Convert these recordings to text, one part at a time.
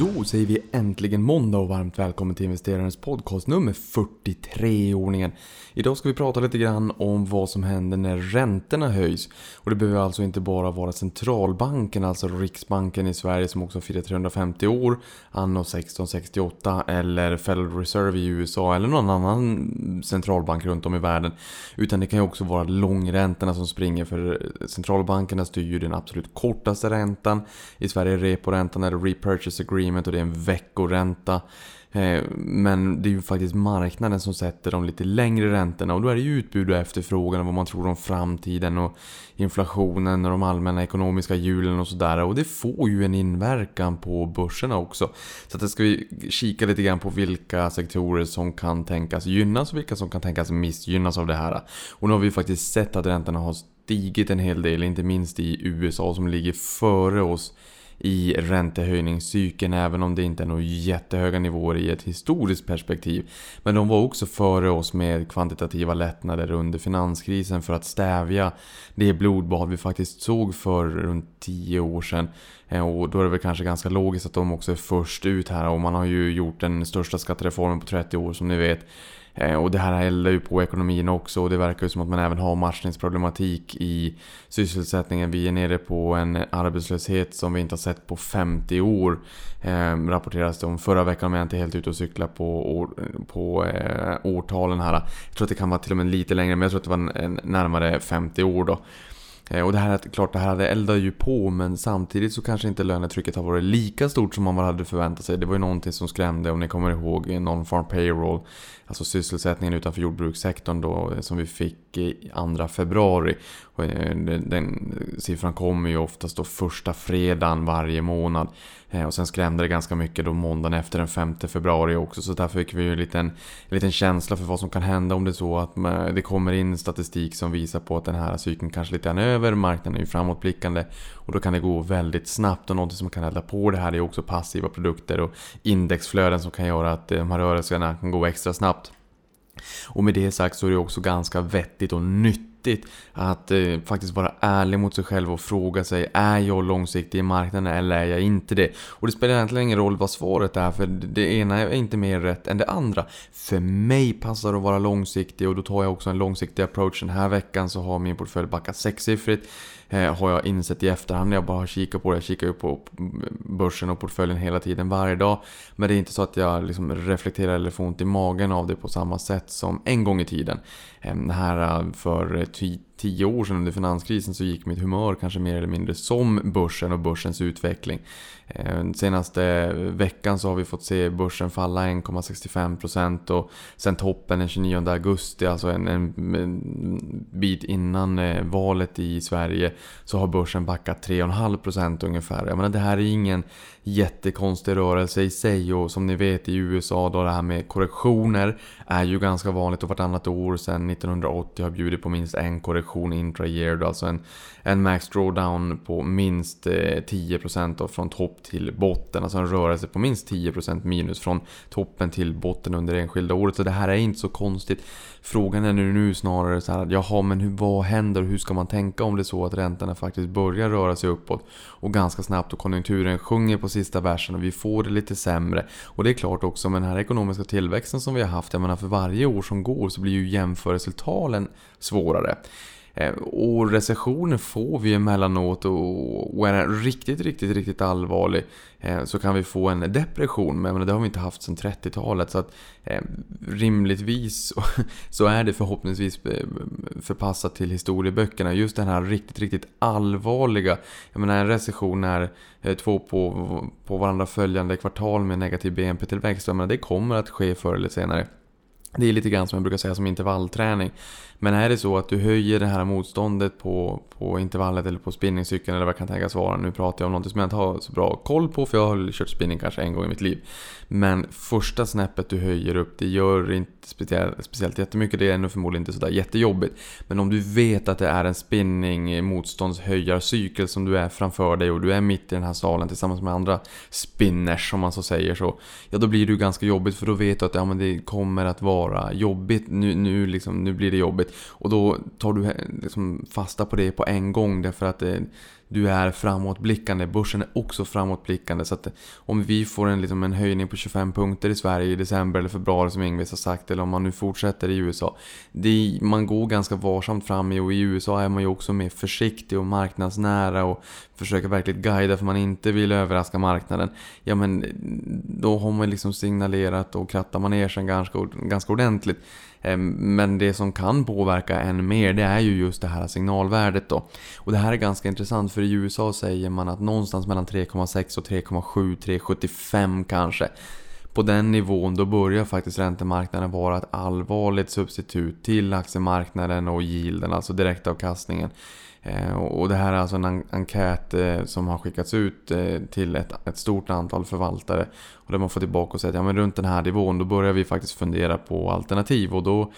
Då säger vi äntligen måndag och varmt välkommen till investerarens podcast nummer 43 i ordningen. Idag ska vi prata lite grann om vad som händer när räntorna höjs. Och det behöver alltså inte bara vara centralbanken, alltså Riksbanken i Sverige som också firar 350 år, anno 1668 eller Federal Reserve i USA eller någon annan centralbank runt om i världen. Utan det kan ju också vara långräntorna som springer för centralbankerna styr ju den absolut kortaste räntan. I Sverige är reporäntan eller repurchase agreement och det är en veckoränta. Eh, men det är ju faktiskt marknaden som sätter de lite längre räntorna och då är det ju utbud och efterfrågan och vad man tror om framtiden och inflationen och de allmänna ekonomiska hjulen och sådär. Och det får ju en inverkan på börserna också. Så att ska vi kika lite grann på vilka sektorer som kan tänkas gynnas och vilka som kan tänkas missgynnas av det här. Och nu har vi ju faktiskt sett att räntorna har stigit en hel del, inte minst i USA som ligger före oss i räntehöjningscykeln även om det inte är några jättehöga nivåer i ett historiskt perspektiv. Men de var också före oss med kvantitativa lättnader under finanskrisen för att stävja det blodbad vi faktiskt såg för runt 10 år sedan. Eh, och då är det väl kanske ganska logiskt att de också är först ut här och man har ju gjort den största skattereformen på 30 år som ni vet. Eh, och det här eldar ju på ekonomin också och det verkar ju som att man även har matchningsproblematik i sysselsättningen. Vi är nere på en arbetslöshet som vi inte har sett på 50 år. Eh, rapporteras det om förra veckan om jag inte är helt ute och cyklar på, år, på eh, årtalen här. Jag tror att det kan vara till och med lite längre men jag tror att det var en, en närmare 50 år då. Eh, och det här, klart det här hade eldat ju på men samtidigt så kanske inte lönetrycket har varit lika stort som man hade förväntat sig. Det var ju någonting som skrämde om ni kommer ihåg non-farm payroll. Alltså sysselsättningen utanför jordbrukssektorn då som vi fick i andra februari. Eh, den, den siffran kommer ju oftast då första fredagen varje månad. Eh, och sen skrämde det ganska mycket då måndagen efter den 5 februari också. Så där fick vi ju en liten, en liten känsla för vad som kan hända om det är så att eh, det kommer in statistik som visar på att den här cykeln kanske lite grann är över. Marknaden är ju framåtblickande. Och då kan det gå väldigt snabbt. Och något som kan elda på det här är också passiva produkter och indexflöden som kan göra att de här rörelserna kan gå extra snabbt. Och med det sagt så är det också ganska vettigt och nytt nyttigt att eh, faktiskt vara ärlig mot sig själv och fråga sig är jag långsiktig i marknaden eller är jag inte det? Och det spelar egentligen ingen roll vad svaret är för det ena är inte mer rätt än det andra. För mig passar det att vara långsiktig och då tar jag också en långsiktig approach. Den här veckan så har min portfölj backat sexsiffrigt eh, har jag insett i efterhand när jag bara har kikat på det. Jag kikar ju på börsen och portföljen hela tiden varje dag. Men det är inte så att jag liksom reflekterar eller får ont i magen av det på samma sätt som en gång i tiden. Ehm, det här äh, för tio år sedan under finanskrisen så gick mitt humör kanske mer eller mindre som börsen och börsens utveckling. Ehm, senaste veckan så har vi fått se börsen falla 1,65% och sen toppen den 29 augusti, alltså en, en, bit innan eh, valet i Sverige, så har börsen backat 3,5% ungefär. Jag menar det här är ingen jättekonstig rörelse i sig och som ni vet i USA då det här med korrektioner är ju ganska vanligt och vartannat år sedan 1980 har bjudit på minst en korrektion intra-year. Alltså en, en max drawdown på minst 10% eh, från topp till botten. Alltså en rörelse på minst 10% minus från toppen till botten under det enskilda året. Så det här är inte så konstigt. Frågan är nu, nu snarare så här att jaha men hur, vad händer och hur ska man tänka om det är så att räntorna faktiskt börjar röra sig uppåt och ganska snabbt och konjunkturen sjunger på sista versen och vi får det lite sämre. Och det är klart också med den här ekonomiska tillväxten som vi har haft, jag menar för varje år som går så blir ju jämförelsetalen svårare. Eh, och recessioner får vi emellanåt och är den riktigt, riktigt, riktigt allvarlig eh, så kan vi få en depression. Men det har vi inte haft sedan 30-talet. Så att eh, rimligtvis så är det förhoppningsvis förpassat till historieböckerna. Just den här riktigt, riktigt allvarliga. Jag menar en recession är två på, på varandra följande kvartal med negativ BNP-tillväxt. Jag menar det kommer att ske förr eller senare. Det är lite grann som jag brukar säga som intervallträning. Men är det så att du höjer det här motståndet på, på intervallet eller på spinningcykeln eller vad det kan tänkas vara. Nu pratar jag om något som jag inte har så bra koll på för jag har kört spinning kanske en gång i mitt liv. Men första snäppet du höjer upp, det gör inte speciellt, speciellt jättemycket. Det är ännu förmodligen inte sådär jättejobbigt. Men om du vet att det är en spinning eh, motståndshöjarcykel som du är framför dig och du är mitt i den här salen tillsammans med andra spinners om man så säger så. Ja då blir det ju ganska jobbigt för då vet du att ja, men det kommer att vara jobbigt. Nu, nu, liksom, nu blir det jobbigt. Och då tar du liksom fasta på det på en gång därför att eh, du är framåtblickande. Börsen är också framåtblickande. Så att eh, om vi får en, liksom en höjning på 25 punkter i Sverige i december eller februari som Ingves har sagt. Eller om man nu fortsätter i USA. Det, man går ganska varsamt fram i och i USA är man ju också mer försiktig och marknadsnära. Och försöker verkligen guida för man inte vill överraska marknaden. Ja men eh, då har man liksom signalerat och krattar manegen ganska, ganska ordentligt. Ehm, men det som kan påverka än mer det är ju just det här signalvärdet då. Och det här är ganska intressant för i USA säger man att någonstans mellan 3,6 och 3,7, 3,75 kanske. På den nivån då börjar faktiskt räntemarknaden vara ett allvarligt substitut till aktiemarknaden och yielden, alltså direktavkastningen. Eh, och det här är alltså en enkät eh, som har skickats ut eh, till ett, ett stort antal förvaltare. Och där man får tillbaka och säger att ja, men runt den här nivån då börjar vi faktiskt fundera på alternativ. Och då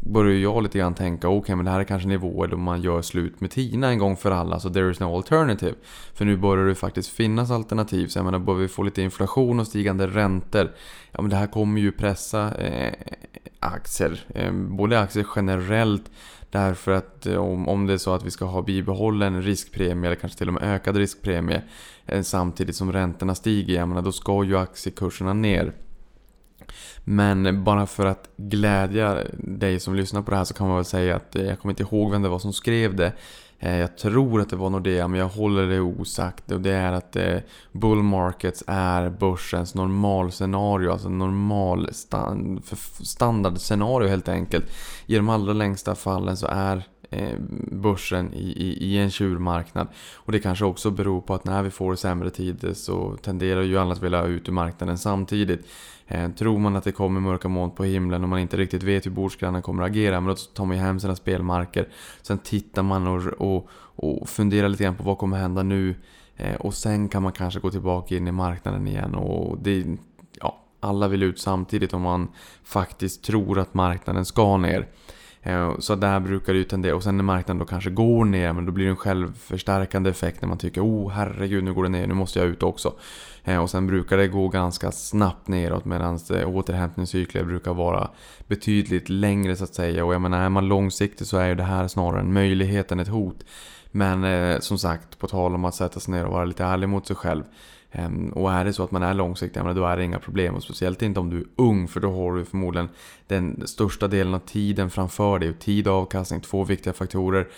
börjar jag lite grann tänka, okej okay, men det här är kanske nivåer då man gör slut med TINA en gång för alla, så there is no alternative. För nu börjar det faktiskt finnas alternativ, så jag menar, börjar vi få lite inflation och stigande räntor, ja men det här kommer ju pressa eh, aktier. Eh, både aktier generellt, Därför att eh, om, om det är så att vi ska ha bibehållen riskpremie eller kanske till och med ökad riskpremie eh, samtidigt som räntorna stiger, jag menar, då ska ju aktiekurserna ner. Men bara för att glädja dig som lyssnar på det här så kan man väl säga att eh, jag kommer inte ihåg vem det var som skrev det. Eh, jag tror att det var Nordea men jag håller det osagt. Och det är att eh, bull markets är börsens normalscenario. Alltså normal stand, standardscenario helt enkelt. I de allra längsta fallen så är Eh, börsen i, i, i, en tjurmarknad. Och det kanske också beror på att när vi får sämre tider så tenderar ju alla att vilja ut ur marknaden samtidigt. Eh, tror man att det kommer mörka moln på himlen och man inte riktigt vet hur bordsgrannen kommer att agera, men då tar man ju hem sina spelmarker. Sen tittar man och, och, och funderar lite grann på vad kommer hända nu. Eh, och sen kan man kanske gå tillbaka in i marknaden igen. Och det, ja, alla vill ut samtidigt om man faktiskt tror att marknaden ska ner. Eh, så där brukar det ju tendera, och sen när marknaden då kanske går ner, men då blir det en självförstärkande effekt när man tycker oh herregud nu går det ner, nu måste jag ut också. Eh, och sen brukar det gå ganska snabbt neråt medan eh, återhämtningscykler brukar vara betydligt längre så att säga. Och jag menar, är man långsiktig så är ju det här snarare en möjlighet än ett hot. Men eh, som sagt, på tal om att sätta sig ner och vara lite ärlig mot sig själv. Ehm, och är det så att man är långsiktig, då är det inga problem. Och speciellt inte om du är ung, för då har du förmodligen den största delen av tiden framför dig. tid och avkastning, två viktiga faktorer.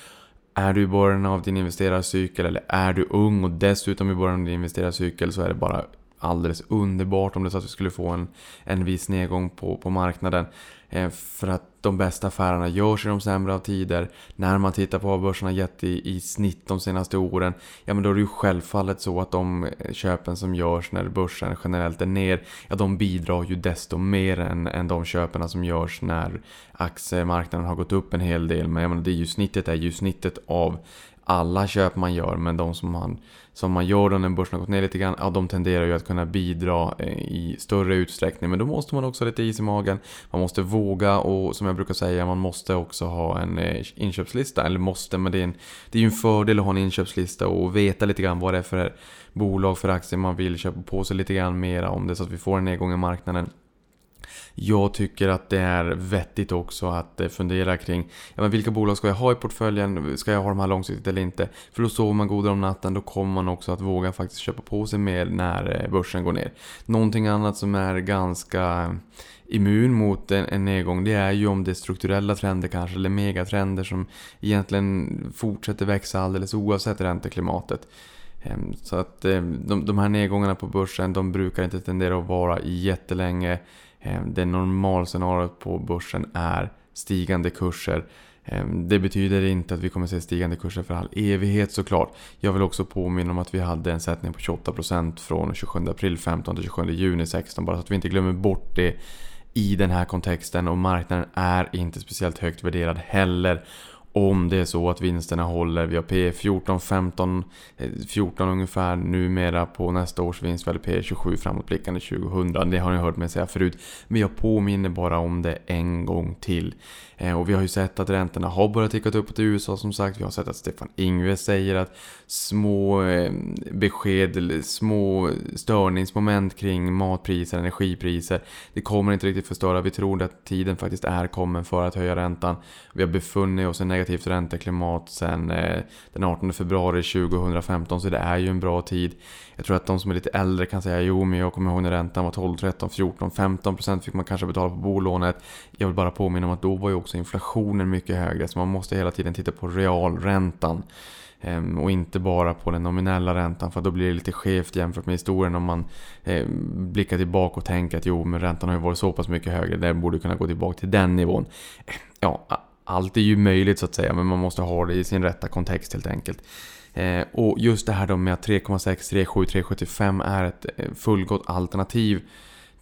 Är du i början av din investerarcykel eller är du ung och dessutom i början av din investerarcykel så är det bara alldeles underbart om det så att vi skulle få en, en viss nedgång på, på marknaden. Eh, för att de bästa affärerna görs i de sämre av tider. När man tittar på vad börsen har gett i, i snitt de senaste åren. Ja men då är det ju självfallet så att de eh, köpen som görs när börsen generellt är ner. Ja de bidrar ju desto mer än, än de köpen som görs när aktiemarknaden har gått upp en hel del. Men jag menar, det är ju snittet är ju snittet av alla köp man gör, men de som man, som man gör då när börsen har gått ner lite grann, ja de tenderar ju att kunna bidra eh, i större utsträckning. Men då måste man också ha lite is i magen. Man måste våga och som jag brukar säga, man måste också ha en eh, inköpslista. Eller måste, men det är, en, det är ju en fördel att ha en inköpslista och veta lite grann vad det är för bolag, för aktier man vill köpa på sig lite grann mera om det så att vi får en nedgång i marknaden. Jag tycker att det är vettigt också att eh, fundera kring ja, men vilka bolag ska jag ha i portföljen? Ska jag ha de här långsiktigt eller inte? För då sover man godare om natten, då kommer man också att våga faktiskt köpa på sig mer när eh, börsen går ner. Någonting annat som är ganska eh, immun mot en, en nedgång det är ju om det är strukturella trender kanske eller megatrender som egentligen fortsätter växa alldeles oavsett ränteklimatet. Ehm, så att ehm, de, de här nedgångarna på börsen de brukar inte tendera att vara jättelänge. Ehm, det normalscenariot på börsen är stigande kurser. Ehm, det betyder inte att vi kommer att se stigande kurser för all evighet såklart. Jag vill också påminna om att vi hade en sättning på 28% från 27 april 15 till 27 juni 16 bara så att vi inte glömmer bort det i den här kontexten och marknaden är inte speciellt högt värderad heller. Om det är så att vinsterna håller. Vi har P 14, 15, 14 ungefär numera på nästa års vinst. Vi P 27 framåtblickande 2000. Det har ni hört mig säga förut. Men jag påminner bara om det en gång till. Eh, och vi har ju sett att räntorna har börjat ticka uppåt i USA som sagt. Vi har sett att Stefan Ingves säger att små eh, besked, små störningsmoment kring matpriser, energipriser. Det kommer inte riktigt förstöra. Vi tror att tiden faktiskt är kommen för att höja räntan. Vi har befunnit oss i negativt ränteklimat sedan eh, den 18 februari 2015 så det är ju en bra tid. Jag tror att de som är lite äldre kan säga jo men jag kommer ihåg när räntan var 12, 13, 14, 15 procent fick man kanske betala på bolånet. Jag vill bara påminna om att då var ju också inflationen mycket högre så man måste hela tiden titta på realräntan. Ehm, och inte bara på den nominella räntan för då blir det lite skevt jämfört med historien om man eh, blickar tillbaka och tänker att jo men räntan har ju varit så pass mycket högre, den borde kunna gå tillbaka till den nivån. Ja, allt är ju möjligt så att säga men man måste ha det i sin rätta kontext helt enkelt. Eh, och just det här då med att 3,6, 37, 3,75 är ett eh, fullgott alternativ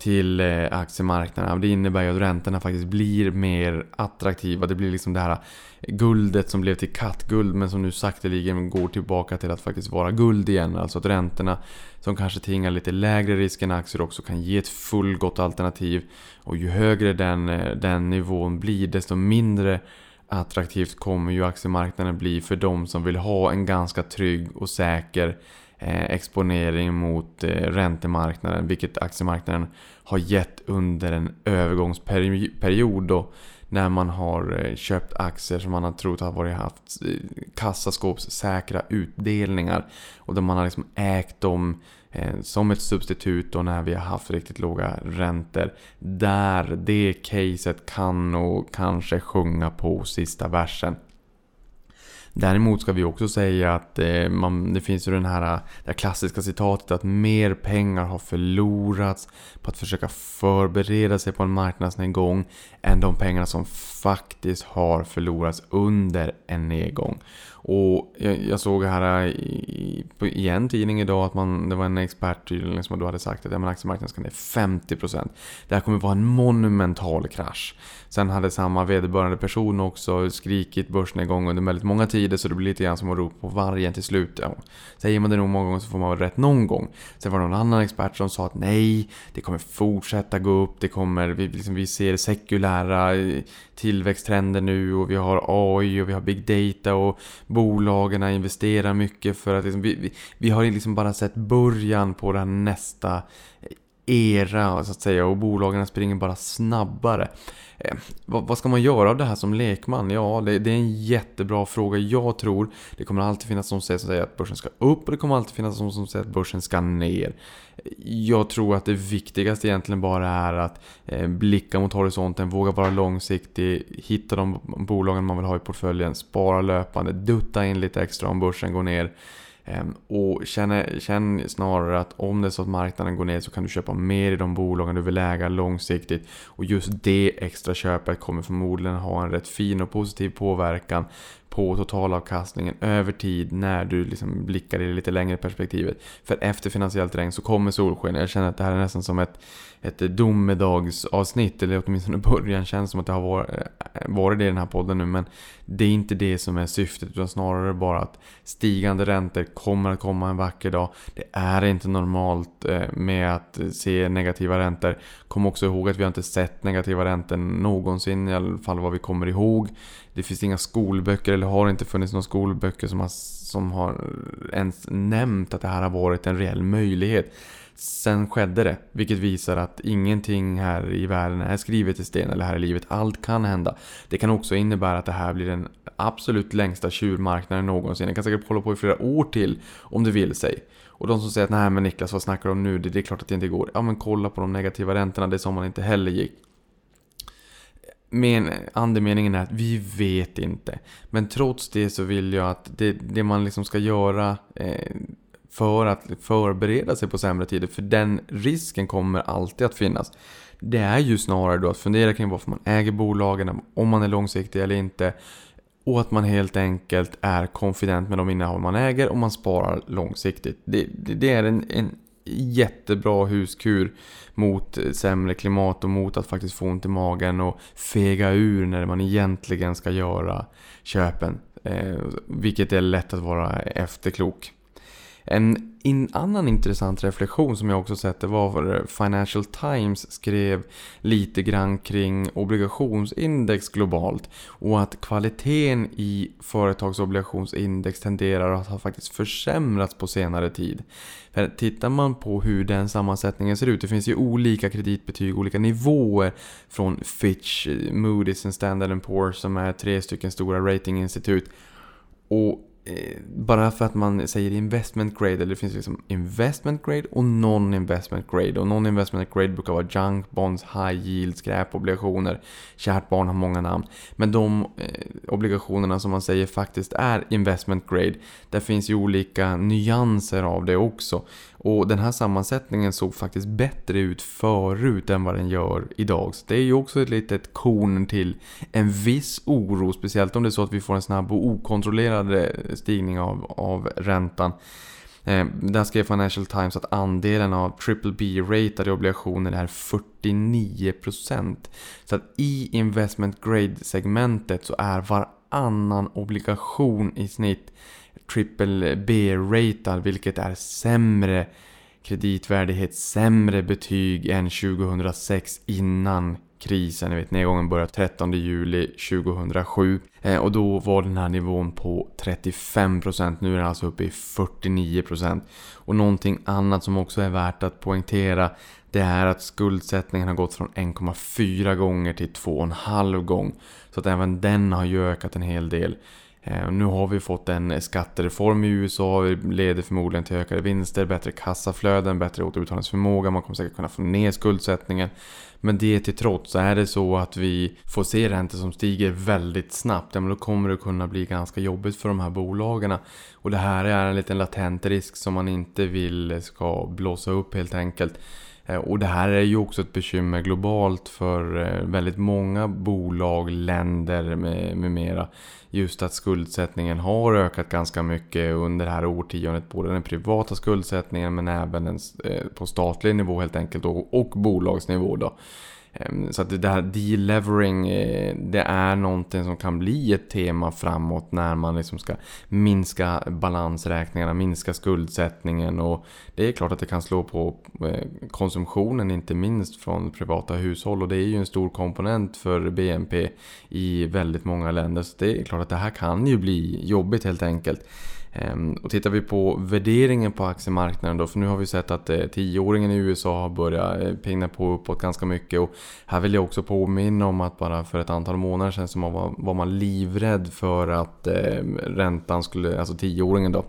till eh, aktiemarknaden. Det innebär ju att räntorna faktiskt blir mer attraktiva. Det blir liksom det här guldet som blev till kattguld men som nu sakteligen går tillbaka till att faktiskt vara guld igen. Alltså att räntorna som kanske tingar lite lägre risk än aktier också kan ge ett fullgott alternativ. Och ju högre den, eh, den nivån blir desto mindre attraktivt kommer ju aktiemarknaden bli för de som vill ha en ganska trygg och säker Eh, exponering mot eh, räntemarknaden. Vilket aktiemarknaden har gett under en övergångsperiod då. När man har eh, köpt aktier som man har trott har varit haft kassaskåpssäkra utdelningar. Och där man har liksom ägt dem som ett substitut då när vi har haft riktigt låga räntor. Där det caset kan nog kanske sjunga på sista versen. Däremot ska vi också säga att eh, man, det finns ju den här, eh, det här klassiska citatet att mer pengar har förlorats på att försöka förbereda sig på en marknadsnedgång än de pengarna som faktiskt har förlorats under en nedgång. Och jag, jag såg här i, på, i en tidning idag att man, det var en expert tydligen som då hade sagt att ja, aktiemarknaden ska ner 50%. Det här kommer vara en monumental krasch. Sen hade samma vederbörande person också skrikit börsnedgång under väldigt många tider så det blir lite grann som att ropa på vargen till slut. Ja, säger man det nog många gånger så får man väl rätt någon gång. Sen var det någon annan expert som sa att nej, det kommer fortsätta gå upp, det kommer, vi, liksom, vi ser sekulära eh, tillväxttrender nu och vi har AI och vi har big data och bolagen investerar mycket för att liksom, vi, vi, vi har liksom bara sett början på den nästa era så att säga och bolagen springer bara snabbare. Eh, vad, vad, ska man göra av det här som lekman? Ja, det, det, är en jättebra fråga. Jag tror det kommer alltid finnas de som säger att börsen ska upp och det kommer alltid finnas de som säger att börsen ska ner. Jag tror att det viktigaste egentligen bara är att eh, blicka mot horisonten, våga vara långsiktig, hitta de bolagen man vill ha i portföljen, spara löpande, dutta in lite extra om börsen går ner. Ehm, och känn, känn snarare att om det är så att marknaden går ner så kan du köpa mer i de bolagen du vill äga långsiktigt. Och just det extra köpet kommer förmodligen ha en rätt fin och positiv påverkan på totalavkastningen över tid när du liksom blickar i det lite längre perspektivet. För efter finansiellt regn så kommer solsken. Jag känner att det här är nästan som ett, ett domedagsavsnitt, eller åtminstone början känns som att det har eh, varit, varit det i den här podden nu. Men det är inte det som är syftet, utan snarare bara att stigande räntor kommer att komma en vacker dag. Det är inte normalt eh, med att se negativa räntor. Kom också ihåg att vi har inte sett negativa räntor någonsin, i alla fall vad vi kommer ihåg. Det finns inga skolböcker, eller har inte funnits några skolböcker som har, som har ens nämnt att det här har varit en reell möjlighet. Sen skedde det, vilket visar att ingenting här i världen är skrivet i sten eller här i livet. Allt kan hända. Det kan också innebära att det här blir den absolut längsta tjurmarknaden någonsin. Den kan säkert hålla på i flera år till om det vill sig. Och de som säger att nej men Niklas vad snackar du om nu? Det, det är klart att det inte går. Ja men kolla på de negativa räntorna, det som man inte heller gick. Men andemeningen är att vi vet inte. Men trots det så vill jag att det, det man liksom ska göra eh, för att förbereda sig på sämre tider, för den risken kommer alltid att finnas. Det är ju snarare då att fundera kring varför man äger bolagen, om man är långsiktig eller inte. Och att man helt enkelt är konfident med de innehav man äger och man sparar långsiktigt. Det, det, det är en, en jättebra huskur mot sämre klimat och mot att faktiskt få ont i magen och fega ur när man egentligen ska göra köpen. Eh, vilket är lätt att vara efterklok. En in, annan intressant reflektion som jag också sett det var Financial Times skrev lite grann kring obligationsindex globalt och att kvaliteten i företagsobligationsindex tenderar att ha faktiskt försämrats på senare tid. För tittar man på hur den sammansättningen ser ut, det finns ju olika kreditbetyg, olika nivåer från Fitch, Moody's och Standard Poor's som är tre stycken stora ratinginstitut. Och Eh, bara för att man säger investment grade, eller det finns liksom investment grade och non-investment grade. Och non-investment grade brukar vara junk bonds, high yield, skräpobligationer. Kärt barn har många namn. Men de eh, obligationerna som man säger faktiskt är investment grade, där finns ju olika nyanser av det också. Och den här sammansättningen såg faktiskt bättre ut förut än vad den gör idag. Så det är ju också ett litet korn till en viss oro, speciellt om det är så att vi får en snabb och okontrollerad eh, stigning av, av räntan. Eh, där skrev Financial Times att andelen av BBB-ratade obligationer är 49%. Så att i investment grade-segmentet så är varannan obligation i snitt triple B-ratad vilket är sämre kreditvärdighet, sämre betyg än 2006 innan krisen. Ni vet nedgången började 13 juli 2007 eh, och då var den här nivån på 35%. Nu är den alltså uppe i 49%. Och någonting annat som också är värt att poängtera det är att skuldsättningen har gått från 1,4 gånger till 2,5 gång. Så att även den har ju ökat en hel del. Eh, nu har vi fått en skattereform i USA, det leder förmodligen till ökade vinster, bättre kassaflöden, bättre återbetalningsförmåga, man kommer säkert kunna få ner skuldsättningen. Men det till trots, är det så att vi får se räntor som stiger väldigt snabbt, ja, men då kommer det kunna bli ganska jobbigt för de här bolagen. Och det här är en liten latent risk som man inte vill ska blåsa upp helt enkelt. Eh, och det här är ju också ett bekymmer globalt för eh, väldigt många bolag, länder med, med mera. Just att skuldsättningen har ökat ganska mycket under det här årtiondet. Både den privata skuldsättningen men även den, eh, på statlig nivå helt enkelt och, och bolagsnivå då. Ehm, så att det här delevering, eh, det är någonting som kan bli ett tema framåt när man liksom ska minska balansräkningarna, minska skuldsättningen. Och det är klart att det kan slå på eh, konsumtionen inte minst från privata hushåll. Och det är ju en stor komponent för BNP i väldigt många länder. Så det är klart att det här kan ju bli jobbigt helt enkelt. Ehm, och tittar vi på värderingen på aktiemarknaden då, för nu har vi sett att eh, 10-åringen i USA har börjat eh, på uppåt ganska mycket. Och här vill jag också påminna om att bara för ett antal månader sedan så var, var man livrädd för att eh, räntan skulle, alltså 10-åringen då,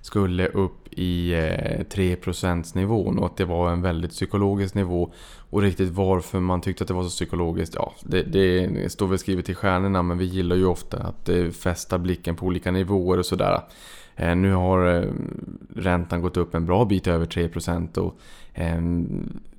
skulle upp i eh, 3% nivån och att det var en väldigt psykologisk nivå. Och riktigt varför man tyckte att det var så psykologiskt, ja det, det står väl skrivet i stjärnorna men vi gillar ju ofta att eh, fästa blicken på olika nivåer och sådär. Eh, nu har räntan gått upp en bra bit över 3% och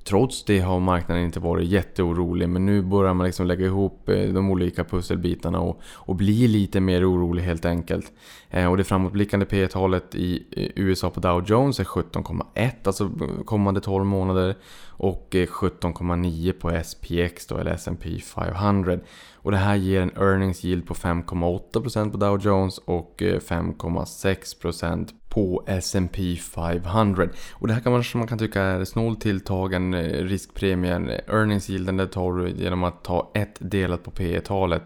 Trots det har marknaden inte varit jätteorolig men nu börjar man liksom lägga ihop eh, de olika pusselbitarna och, och bli lite mer orolig helt enkelt. Eh, och det framåtblickande P talet i USA på Dow Jones är 17,1 alltså kommande 12 månader och eh, 17,9 på SPX då eller S&P 500. Och det här ger en earnings yield på 5,8% på Dow Jones och eh, 5,6% på S&P 500. Och det här kan man, man kan tycka är snålt tilltagen eh, riskpremien. riskpremie. Earnings yielden det tar du genom att ta ett delat på P talet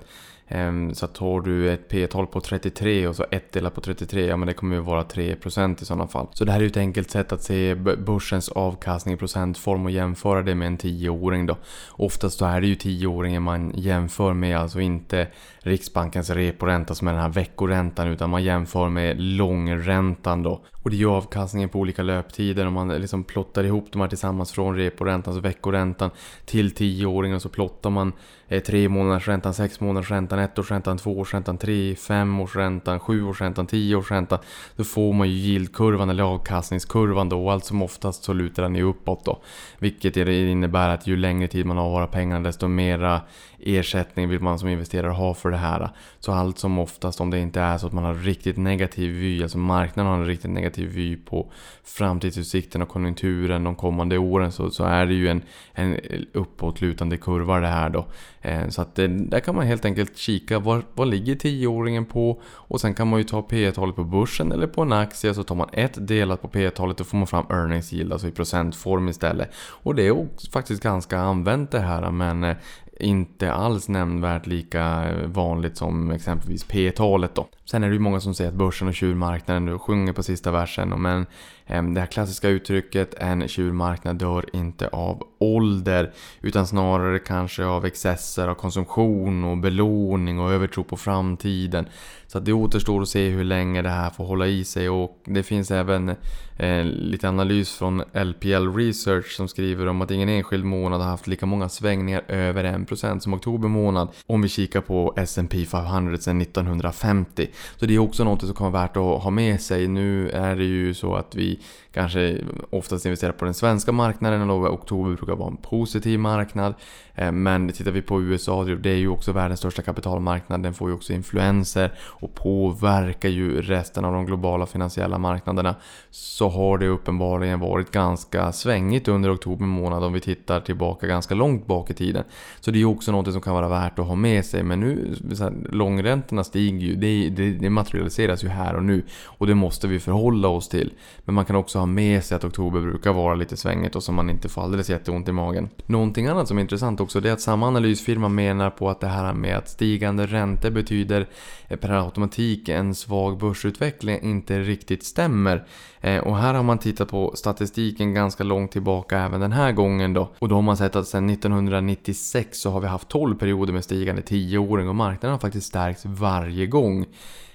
Ehm, så så tar du ett P-tal på 33 och så 1 delat på 33, ja men det kommer ju vara 3% i sådana fall. Så det här är ju ett enkelt sätt att se börsens avkastning i procentform och jämföra det med en 10-åring då. Oftast då är det ju 10-åringen man jämför med, alltså inte Riksbankens reporänta som är den här veckoräntan utan man jämför med långräntan då. Och det är ju avkastningen på olika löptider om man liksom plottar ihop de här tillsammans från reporäntan, alltså veckoräntan till 10-åringen och så plottar man eh, månaders räntan, 6 månaders räntan, 1 års räntan, 2 års räntan, 3, 5 års räntan, 7 års räntan, 10 års räntan. Då får man ju yieldkurvan eller avkastningskurvan då och allt som oftast så lutar den ju uppåt då. Vilket innebär att ju längre tid man har våra pengar desto mera ersättning vill man som investerare ha för det här. Så allt som oftast om det inte är så att man har riktigt negativ vy, alltså marknaden har en riktigt negativ vy på framtidsutsikten och konjunkturen de kommande åren så, så är det ju en, en uppåtlutande kurva det här då. Eh, så att det, där kan man helt enkelt kika vad, vad ligger tioåringen på och sen kan man ju ta P talet på börsen eller på en aktie så tar man ett delat på P talet och får man fram earnings yield alltså i procentform istället. Och det är faktiskt ganska använt det här men eh, inte alls nämnvärt lika vanligt som exempelvis P-talet då. Sen är det ju många som säger att börsen och tjurmarknaden sjunger på sista versen men ehm, det här klassiska uttrycket en tjurmarknad dör inte av ålder utan snarare kanske av excesser av konsumtion och belåning och övertro på framtiden. Så det återstår att se hur länge det här får hålla i sig och det finns även eh, lite analys från LPL Research som skriver om att ingen enskild månad har haft lika många svängningar över 1% som oktober månad om vi kikar på S&P 500 sedan 1950. Så det är också något som kan vara värt att ha med sig. Nu är det ju så att vi kanske oftast investerar på den svenska marknaden och oktober brukar vara en positiv marknad. Eh, men tittar vi på USA, det är ju också världens största kapitalmarknad. Den får ju också influenser och påverkar ju resten av de globala finansiella marknaderna. Så har det uppenbarligen varit ganska svängigt under oktober månad om vi tittar tillbaka ganska långt bak i tiden. Så det är ju också något som kan vara värt att ha med sig. Men nu, så här, långräntorna stiger ju, det, det, det materialiseras ju här och nu. Och det måste vi förhålla oss till. Men man kan också ha med sig att oktober brukar vara lite svängigt och som man inte får alldeles jätteont i magen. Någonting annat som är intressant också det är att samma analysfirma menar på att det här med att stigande räntor betyder eh, per automatik en svag börsutveckling inte riktigt stämmer. Eh, och här har man tittat på statistiken ganska långt tillbaka även den här gången då. Och då har man sett att sedan 1996 så har vi haft 12 perioder med stigande 10-åring och marknaden har faktiskt stärkts varje gång.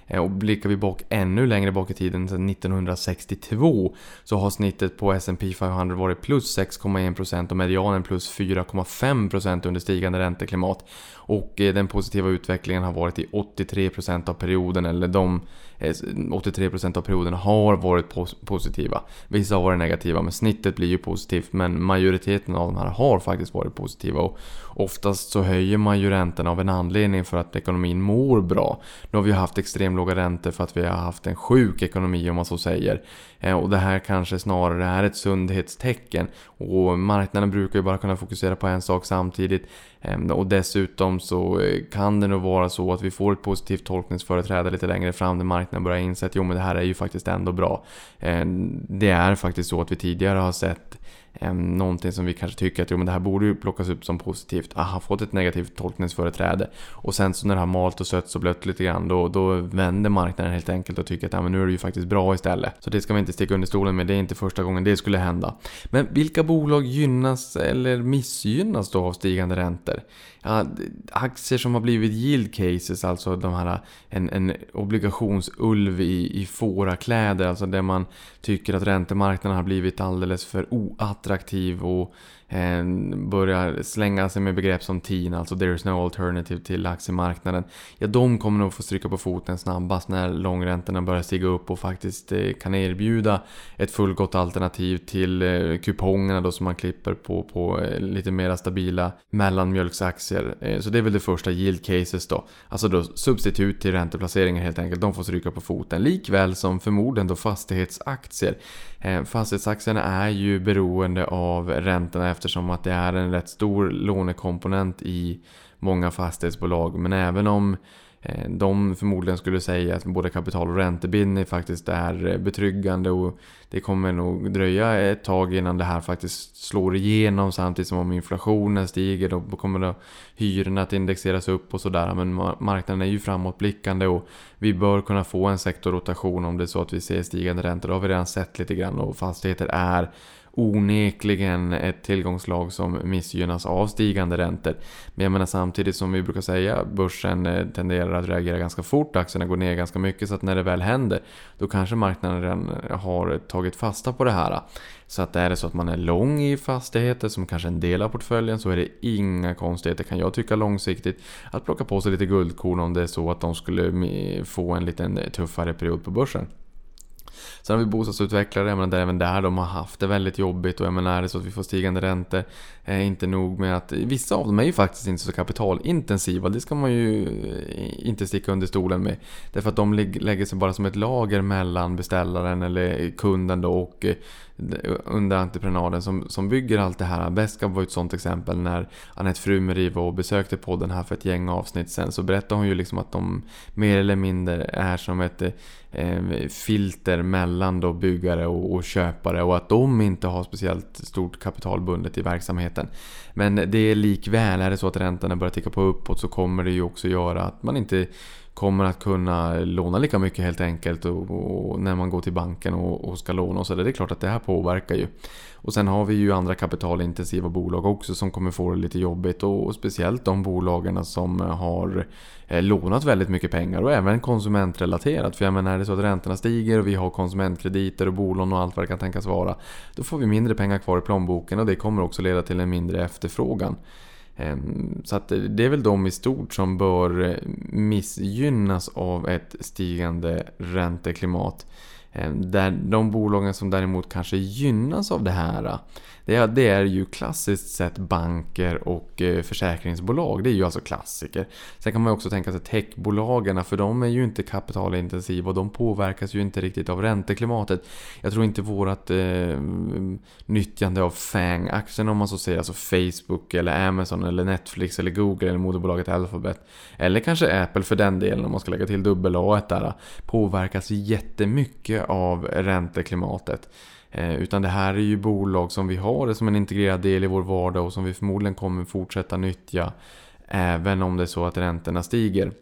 Eh, och blickar vi bak ännu längre bak i tiden, sedan 1962, så har snittet på S&P 500 varit plus 6,1% och medianen plus 4,5% under stigande ränteklimat. Och eh, den positiva utvecklingen har varit i 83% av perioden, eller de eh, 83% av perioderna har varit positiva. Vissa har varit negativa, men snittet blir ju positivt. Men majoriteten av de här har faktiskt varit positiva. Och oftast så höjer man ju räntorna av en anledning för att ekonomin mår bra. Nu har vi haft extremt låga räntor för att vi har haft en sjuk ekonomi om man så säger. Eh, och det här kanske snarare är ett sundhetstecken. Och marknaden brukar ju bara kunna fokusera på en sak samtidigt. Ehm, och dessutom så eh, kan det nog vara så att vi får ett positivt tolkningsföreträde lite längre fram när marknaden börjar inse att jo men det här är ju faktiskt ändå bra. Ehm, det är faktiskt så att vi tidigare har sett Ehm, någonting som vi kanske tycker att jo, men det här borde ju plockas upp som positivt. Aha, fått ett negativt tolkningsföreträde. Och sen så när det har malt och sötts och blött lite grann då, då vänder marknaden helt enkelt och tycker att ja, men nu är det ju faktiskt bra istället. Så det ska vi inte sticka under stolen med, det är inte första gången det skulle hända. Men vilka bolag gynnas eller missgynnas då av stigande räntor? Ja, aktier som har blivit yield cases, alltså de här en, en obligationsulv i, i fårakläder, alltså där man tycker att räntemarknaden har blivit alldeles för Attraktiv och Eh, börjar slänga sig med begrepp som TIN, alltså there is no alternative till aktiemarknaden. Ja, de kommer nog få stryka på foten snabbast när långräntorna börjar stiga upp och faktiskt eh, kan erbjuda ett fullgott alternativ till eh, kupongerna då som man klipper på, på eh, lite mera stabila mellanmjölksaktier. Eh, så det är väl det första yield cases då. Alltså då substitut till ränteplaceringar helt enkelt. De får stryka på foten. Likväl som förmodligen då fastighetsaktier. Eh, Fastighetsaktierna är ju beroende av räntorna eftersom att det är en rätt stor lånekomponent i många fastighetsbolag. Men även om eh, de förmodligen skulle säga att både kapital och räntebindning faktiskt är eh, betryggande och det kommer nog dröja ett tag innan det här faktiskt slår igenom samtidigt som om inflationen stiger då kommer då hyrorna att indexeras upp och sådär men marknaden är ju framåtblickande och vi bör kunna få en sektorrotation om det är så att vi ser stigande räntor. Det har vi redan sett lite grann och fastigheter är onekligen ett tillgångslag som missgynnas av stigande räntor. Men jag menar samtidigt som vi brukar säga, börsen eh, tenderar att reagera ganska fort, aktierna går ner ganska mycket så att när det väl händer då kanske marknaden redan eh, har tagit fasta på det här. Så att är det så att man är lång i fastigheter som kanske en del av portföljen så är det inga konstigheter kan jag tycka långsiktigt att plocka på sig lite guldkorn om det är så att de skulle eh, få en liten tuffare period på börsen. Sen har vi bostadsutvecklare, jag menar, där även där de har haft det väldigt jobbigt och jag menar, är det så att vi får stigande räntor, eh, inte nog med att vissa av dem är ju faktiskt inte så kapitalintensiva, det ska man ju eh, inte sticka under stolen med. Därför att de lägger sig bara som ett lager mellan beställaren eller kunden då och eh, under entreprenaden som, som bygger allt det här. Beskab var ett sånt exempel när Anette Frumeri var och besökte podden här för ett gäng avsnitt sen. Så berättade hon ju liksom att de mer eller mindre är som ett eh, filter mellan då byggare och, och, köpare och att de inte har speciellt stort kapital bundet i verksamheten. Men det är likväl, är det så att räntorna börjar ticka på uppåt så kommer det ju också göra att man inte kommer att kunna låna lika mycket helt enkelt och, och när man går till banken och, och, ska låna och så där. Det är klart att det här påverkar ju. Och sen har vi ju andra kapitalintensiva bolag också som kommer få det lite jobbigt och, och speciellt de bolagen som eh, har eh, lånat väldigt mycket pengar och även konsumentrelaterat. För jag menar, är det så att räntorna stiger och vi har konsumentkrediter och bolån och allt vad det kan tänkas vara. Då får vi mindre pengar kvar i plånboken och det kommer också leda till en mindre efterfrågan. Ehm, så att det är väl de i stort som bör eh, missgynnas av ett stigande ränteklimat. Ehm, där de bolagen som däremot kanske gynnas av det här det är, det är ju klassiskt sett banker och eh, försäkringsbolag. Det är ju alltså klassiker. Sen kan man också tänka sig techbolagen, för de är ju inte kapitalintensiva och de påverkas ju inte riktigt av ränteklimatet. Jag tror inte vårat eh, nyttjande av FANG-aktien om man så säger, alltså Facebook eller Amazon eller Netflix eller Google eller moderbolaget Alphabet. Eller kanske Apple för den delen om man ska lägga till dubbel A där. Påverkas jättemycket av ränteklimatet. Eh, utan det här är ju bolag som vi har som en integrerad del i vår vardag och som vi förmodligen kommer fortsätta nyttja även om det är så att räntorna stiger.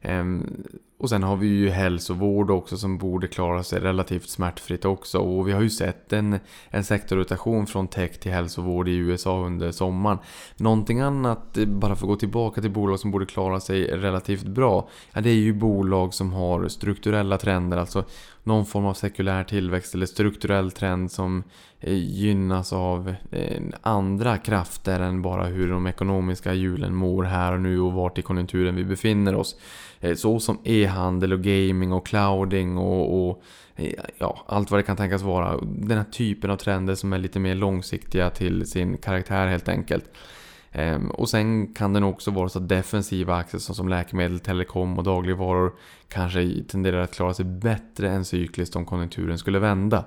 Ehm, och sen har vi ju hälsovård också som borde klara sig relativt smärtfritt också. Och vi har ju sett en, en sektorrotation från tech till hälsovård i USA under sommaren. Någonting annat, eh, bara för att gå tillbaka till bolag som borde klara sig relativt bra. Ja, det är ju bolag som har strukturella trender. Alltså någon form av sekulär tillväxt eller strukturell trend som eh, gynnas av eh, andra krafter än bara hur de ekonomiska hjulen mår här och nu och vart i konjunkturen vi befinner oss. Eh, så som e-handel och gaming och clouding och, och ja, allt vad det kan tänkas vara. Den här typen av trender som är lite mer långsiktiga till sin karaktär helt enkelt. Ehm, och sen kan det nog också vara så att defensiva aktier som läkemedel, telekom och dagligvaror kanske tenderar att klara sig bättre än cykliskt om konjunkturen skulle vända.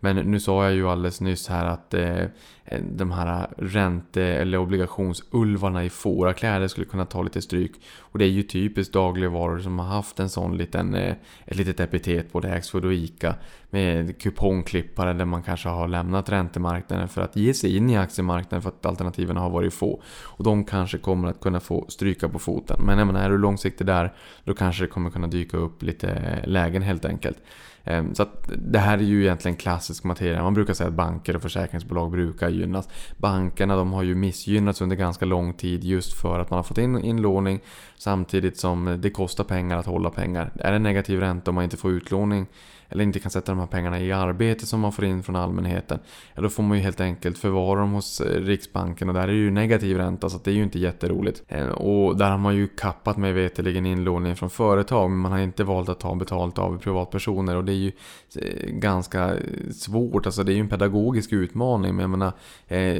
Men nu sa jag ju alldeles nyss här att eh, eh de här ränte eller obligationsulvarna i fårakläder skulle kunna ta lite stryk. Och det är ju typiskt dagligvaror som har haft en sån liten, eh, ett litet epitet, både Axfood och Ica. Med kupongklippare där man kanske har lämnat räntemarknaden för att ge sig in i aktiemarknaden för att alternativen har varit få. Och de kanske kommer att kunna få stryka på foten. Men jag menar, är du långsiktig där, då kanske det kommer kunna dyka upp lite lägen helt enkelt. Ehm, så att det här är ju egentligen klassisk materia. Man brukar säga att banker och försäkringsbolag brukar gynnas. Bankerna de har ju missgynnats under ganska lång tid just för att man har fått in inlåning samtidigt som det kostar pengar att hålla pengar. Är det negativ ränta om man inte får utlåning eller inte kan sätta de här pengarna i arbete som man får in från allmänheten. Ja, då får man ju helt enkelt förvara dem hos eh, Riksbanken. Och där är det ju negativ ränta så det är ju inte jätteroligt. Eh, och där har man ju kappat mig veterligen inlåningen från företag men man har inte valt att ta betalt av privatpersoner. Och det är ju eh, ganska svårt, alltså det är ju en pedagogisk utmaning. Men jag menar,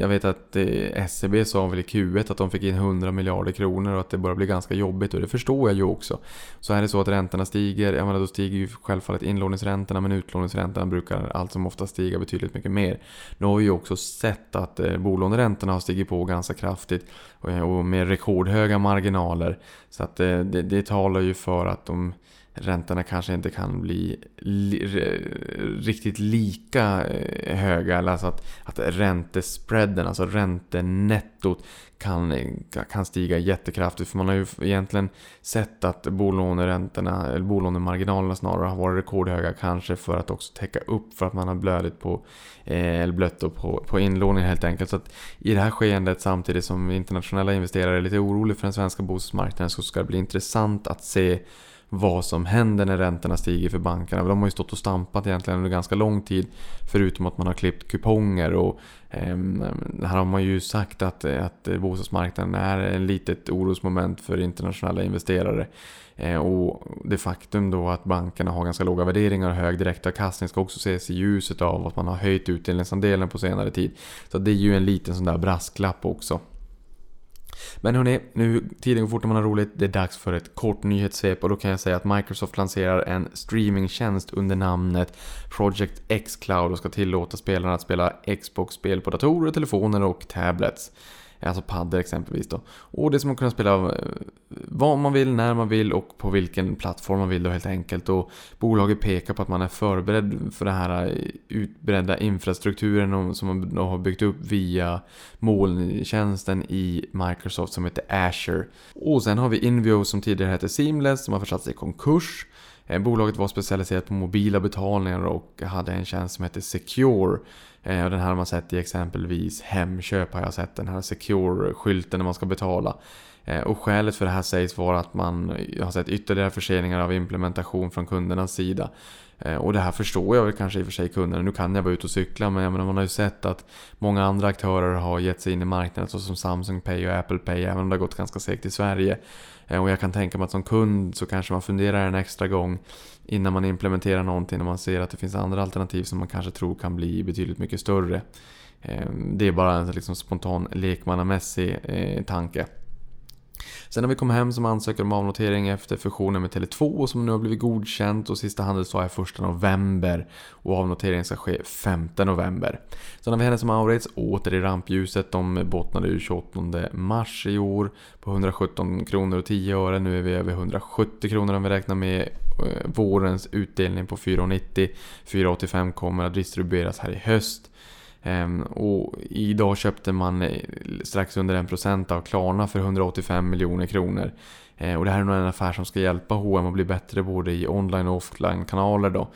jag vet att SEB sa väl i Q1 att de fick in 100 miljarder kronor och att det börjar bli ganska jobbigt. Och det förstår jag ju också. Så är det så att räntorna stiger, ja menar då stiger ju självfallet inlåningsräntan räntorna men utlåningsräntorna brukar allt som ofta stiga betydligt mycket mer. Nu har vi ju också sett att eh, bolåneräntorna har stigit på ganska kraftigt och eh, med rekordhöga marginaler. Så att det, det, det talar ju för att de räntorna kanske inte kan bli li, riktigt lika eh, höga. Eller alltså att, att räntespreaden, alltså räntenettot kan, kan stiga jättekraftigt. För man har ju egentligen sett att bolåneräntorna, eller bolånemarginalerna snarare har varit rekordhöga. Kanske för att också täcka upp för att man har blödigt på, eh, eller blött på, på inlåning helt enkelt. Så att i det här skeendet samtidigt som internationella investerare är lite oroliga för den svenska bostadsmarknaden så ska det bli intressant att se vad som händer när räntorna stiger för bankerna. De har ju stått och stampat egentligen under ganska lång tid. Förutom att man har klippt kuponger. Och, eh, här har man ju sagt att, att bostadsmarknaden är ett litet orosmoment för internationella investerare. Eh, och det faktum då att bankerna har ganska låga värderingar och hög direktavkastning ska också ses i ljuset av att man har höjt utdelningsandelen på senare tid. Så det är ju en liten sån där brasklapp också. Men hörni, nu tiden går fort när man har roligt. Det är dags för ett kort nyhetssvep och då kan jag säga att Microsoft lanserar en streamingtjänst under namnet Project X Cloud och ska tillåta spelarna att spela Xbox-spel på datorer, telefoner och tablets. Alltså paddor exempelvis då. Och det ska man kunna spela eh, vad man vill, när man vill och på vilken plattform man vill då helt enkelt. Och bolaget pekar på att man är förberedd för den här eh, utbredda infrastrukturen som man har byggt upp via molntjänsten i Microsoft som heter Azure. Och sen har vi Invio som tidigare hette Seamless som har försatt sig i konkurs. Eh, bolaget var specialiserat på mobila betalningar och hade en tjänst som hette Secure. Eh, och den här har man sett i exempelvis Hemköp har jag sett den här Secure-skylten när man ska betala. Eh, och skälet för det här sägs vara att man har sett ytterligare förseningar av implementation från kundernas sida. Eh, och det här förstår jag väl kanske i och för sig kunderna. Nu kan jag vara ute och cykla men menar, man har ju sett att många andra aktörer har gett sig in i marknaden såsom Samsung Pay och Apple Pay även om det har gått ganska segt i Sverige. Eh, och jag kan tänka mig att som kund så kanske man funderar en extra gång innan man implementerar någonting när man ser att det finns andra alternativ som man kanske tror kan bli betydligt mycket större. Eh, det är bara en liksom spontan lekmannamässig eh, tanke. Sen har vi kommit hem som ansöker om avnotering efter fusionen med Tele2 som nu har blivit godkänt och sista handelsdag är 1 november och avnoteringen ska ske 5 november. Sen har vi Hennes Mauritz åter i rampljuset. De bottnade ju 28 mars i år på 117 kronor och 10 öre. Nu är vi över 170 kronor om vi räknar med eh, vårens utdelning på 4,90. 4,85 kommer att distribueras här i höst. Ehm, och idag köpte man eh, strax under 1% av Klarna för 185 miljoner kronor. Ehm, och det här är nog en affär som ska hjälpa H&M att bli bättre både i online och offline kanaler då.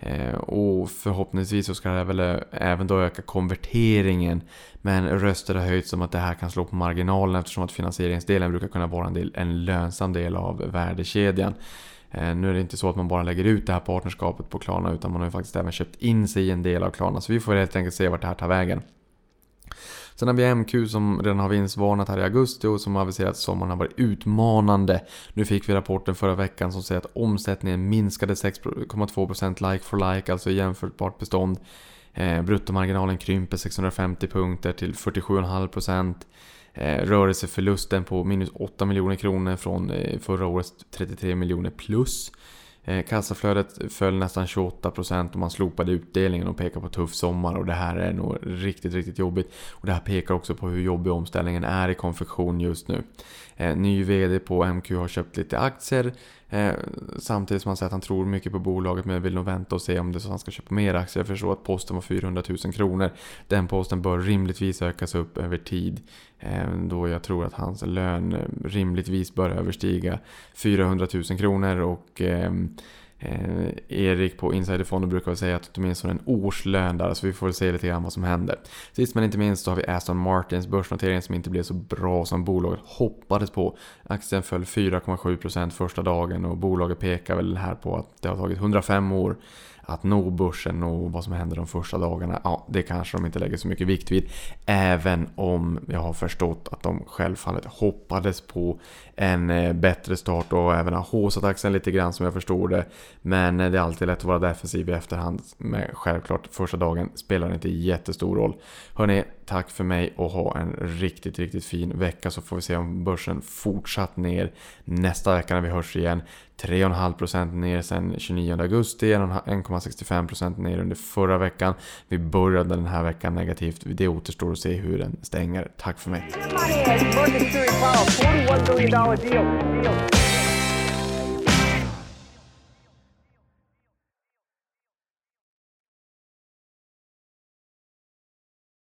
Ehm, och förhoppningsvis så ska det väl eh, även då öka konverteringen. Men röster har höjts om att det här kan slå på marginalen eftersom att finansieringsdelen brukar kunna vara en, del, en lönsam del av värdekedjan. Eh, nu är det inte så att man bara lägger ut det här partnerskapet på Klarna utan man har ju faktiskt även köpt in sig i en del av Klarna. Så vi får helt enkelt se vart det här tar vägen. Sen har vi MQ som redan har vinstvarnat här i augusti och som har aviserat att sommaren har varit utmanande. Nu fick vi rapporten förra veckan som säger att omsättningen minskade 6,2% like for like, alltså jämförbart bestånd. Eh, bruttomarginalen krymper 650 punkter till 47,5%. Eh, rörelseförlusten på minus 8 miljoner kronor från eh, förra årets 33 miljoner plus. Eh, kassaflödet föll nästan 28% och man slopade utdelningen och pekar på tuff sommar och det här är nog riktigt, riktigt jobbigt. Och det här pekar också på hur jobbig omställningen är i konfektion just nu. Ny VD på MQ har köpt lite aktier Eh, samtidigt som han säger att han tror mycket på bolaget men vill nog vänta och se om det är så att han ska köpa mer aktier. Jag förstår att posten var 400 000 kronor. Den posten bör rimligtvis ökas upp över tid. Eh, då jag tror att hans lön rimligtvis bör överstiga 400 000 kronor. och eh, Eh, Erik på Insiderfonden brukar säga att åtminstone en årslön där, så vi får väl se lite grann vad som händer. Sist men inte minst så har vi Aston Martins börsnotering som inte blev så bra som bolaget hoppades på. Aktien föll 4,7% första dagen och bolaget pekar väl här på att det har tagit 105 år att nå börsen och vad som händer de första dagarna, ja det kanske de inte lägger så mycket vikt vid. Även om jag har förstått att de självfallet hoppades på en eh, bättre start och även har håsat axeln lite grann som jag förstår det. Men eh, det är alltid lätt att vara defensiv i efterhand. Men självklart första dagen spelar inte jättestor roll. Hörni, tack för mig och ha en riktigt, riktigt fin vecka så får vi se om börsen fortsatt ner nästa vecka när vi hörs igen. 3,5% ner sedan 29 augusti, 1,65% ner under förra veckan. Vi började den här veckan negativt. Det återstår att se hur den stänger. Tack för mig.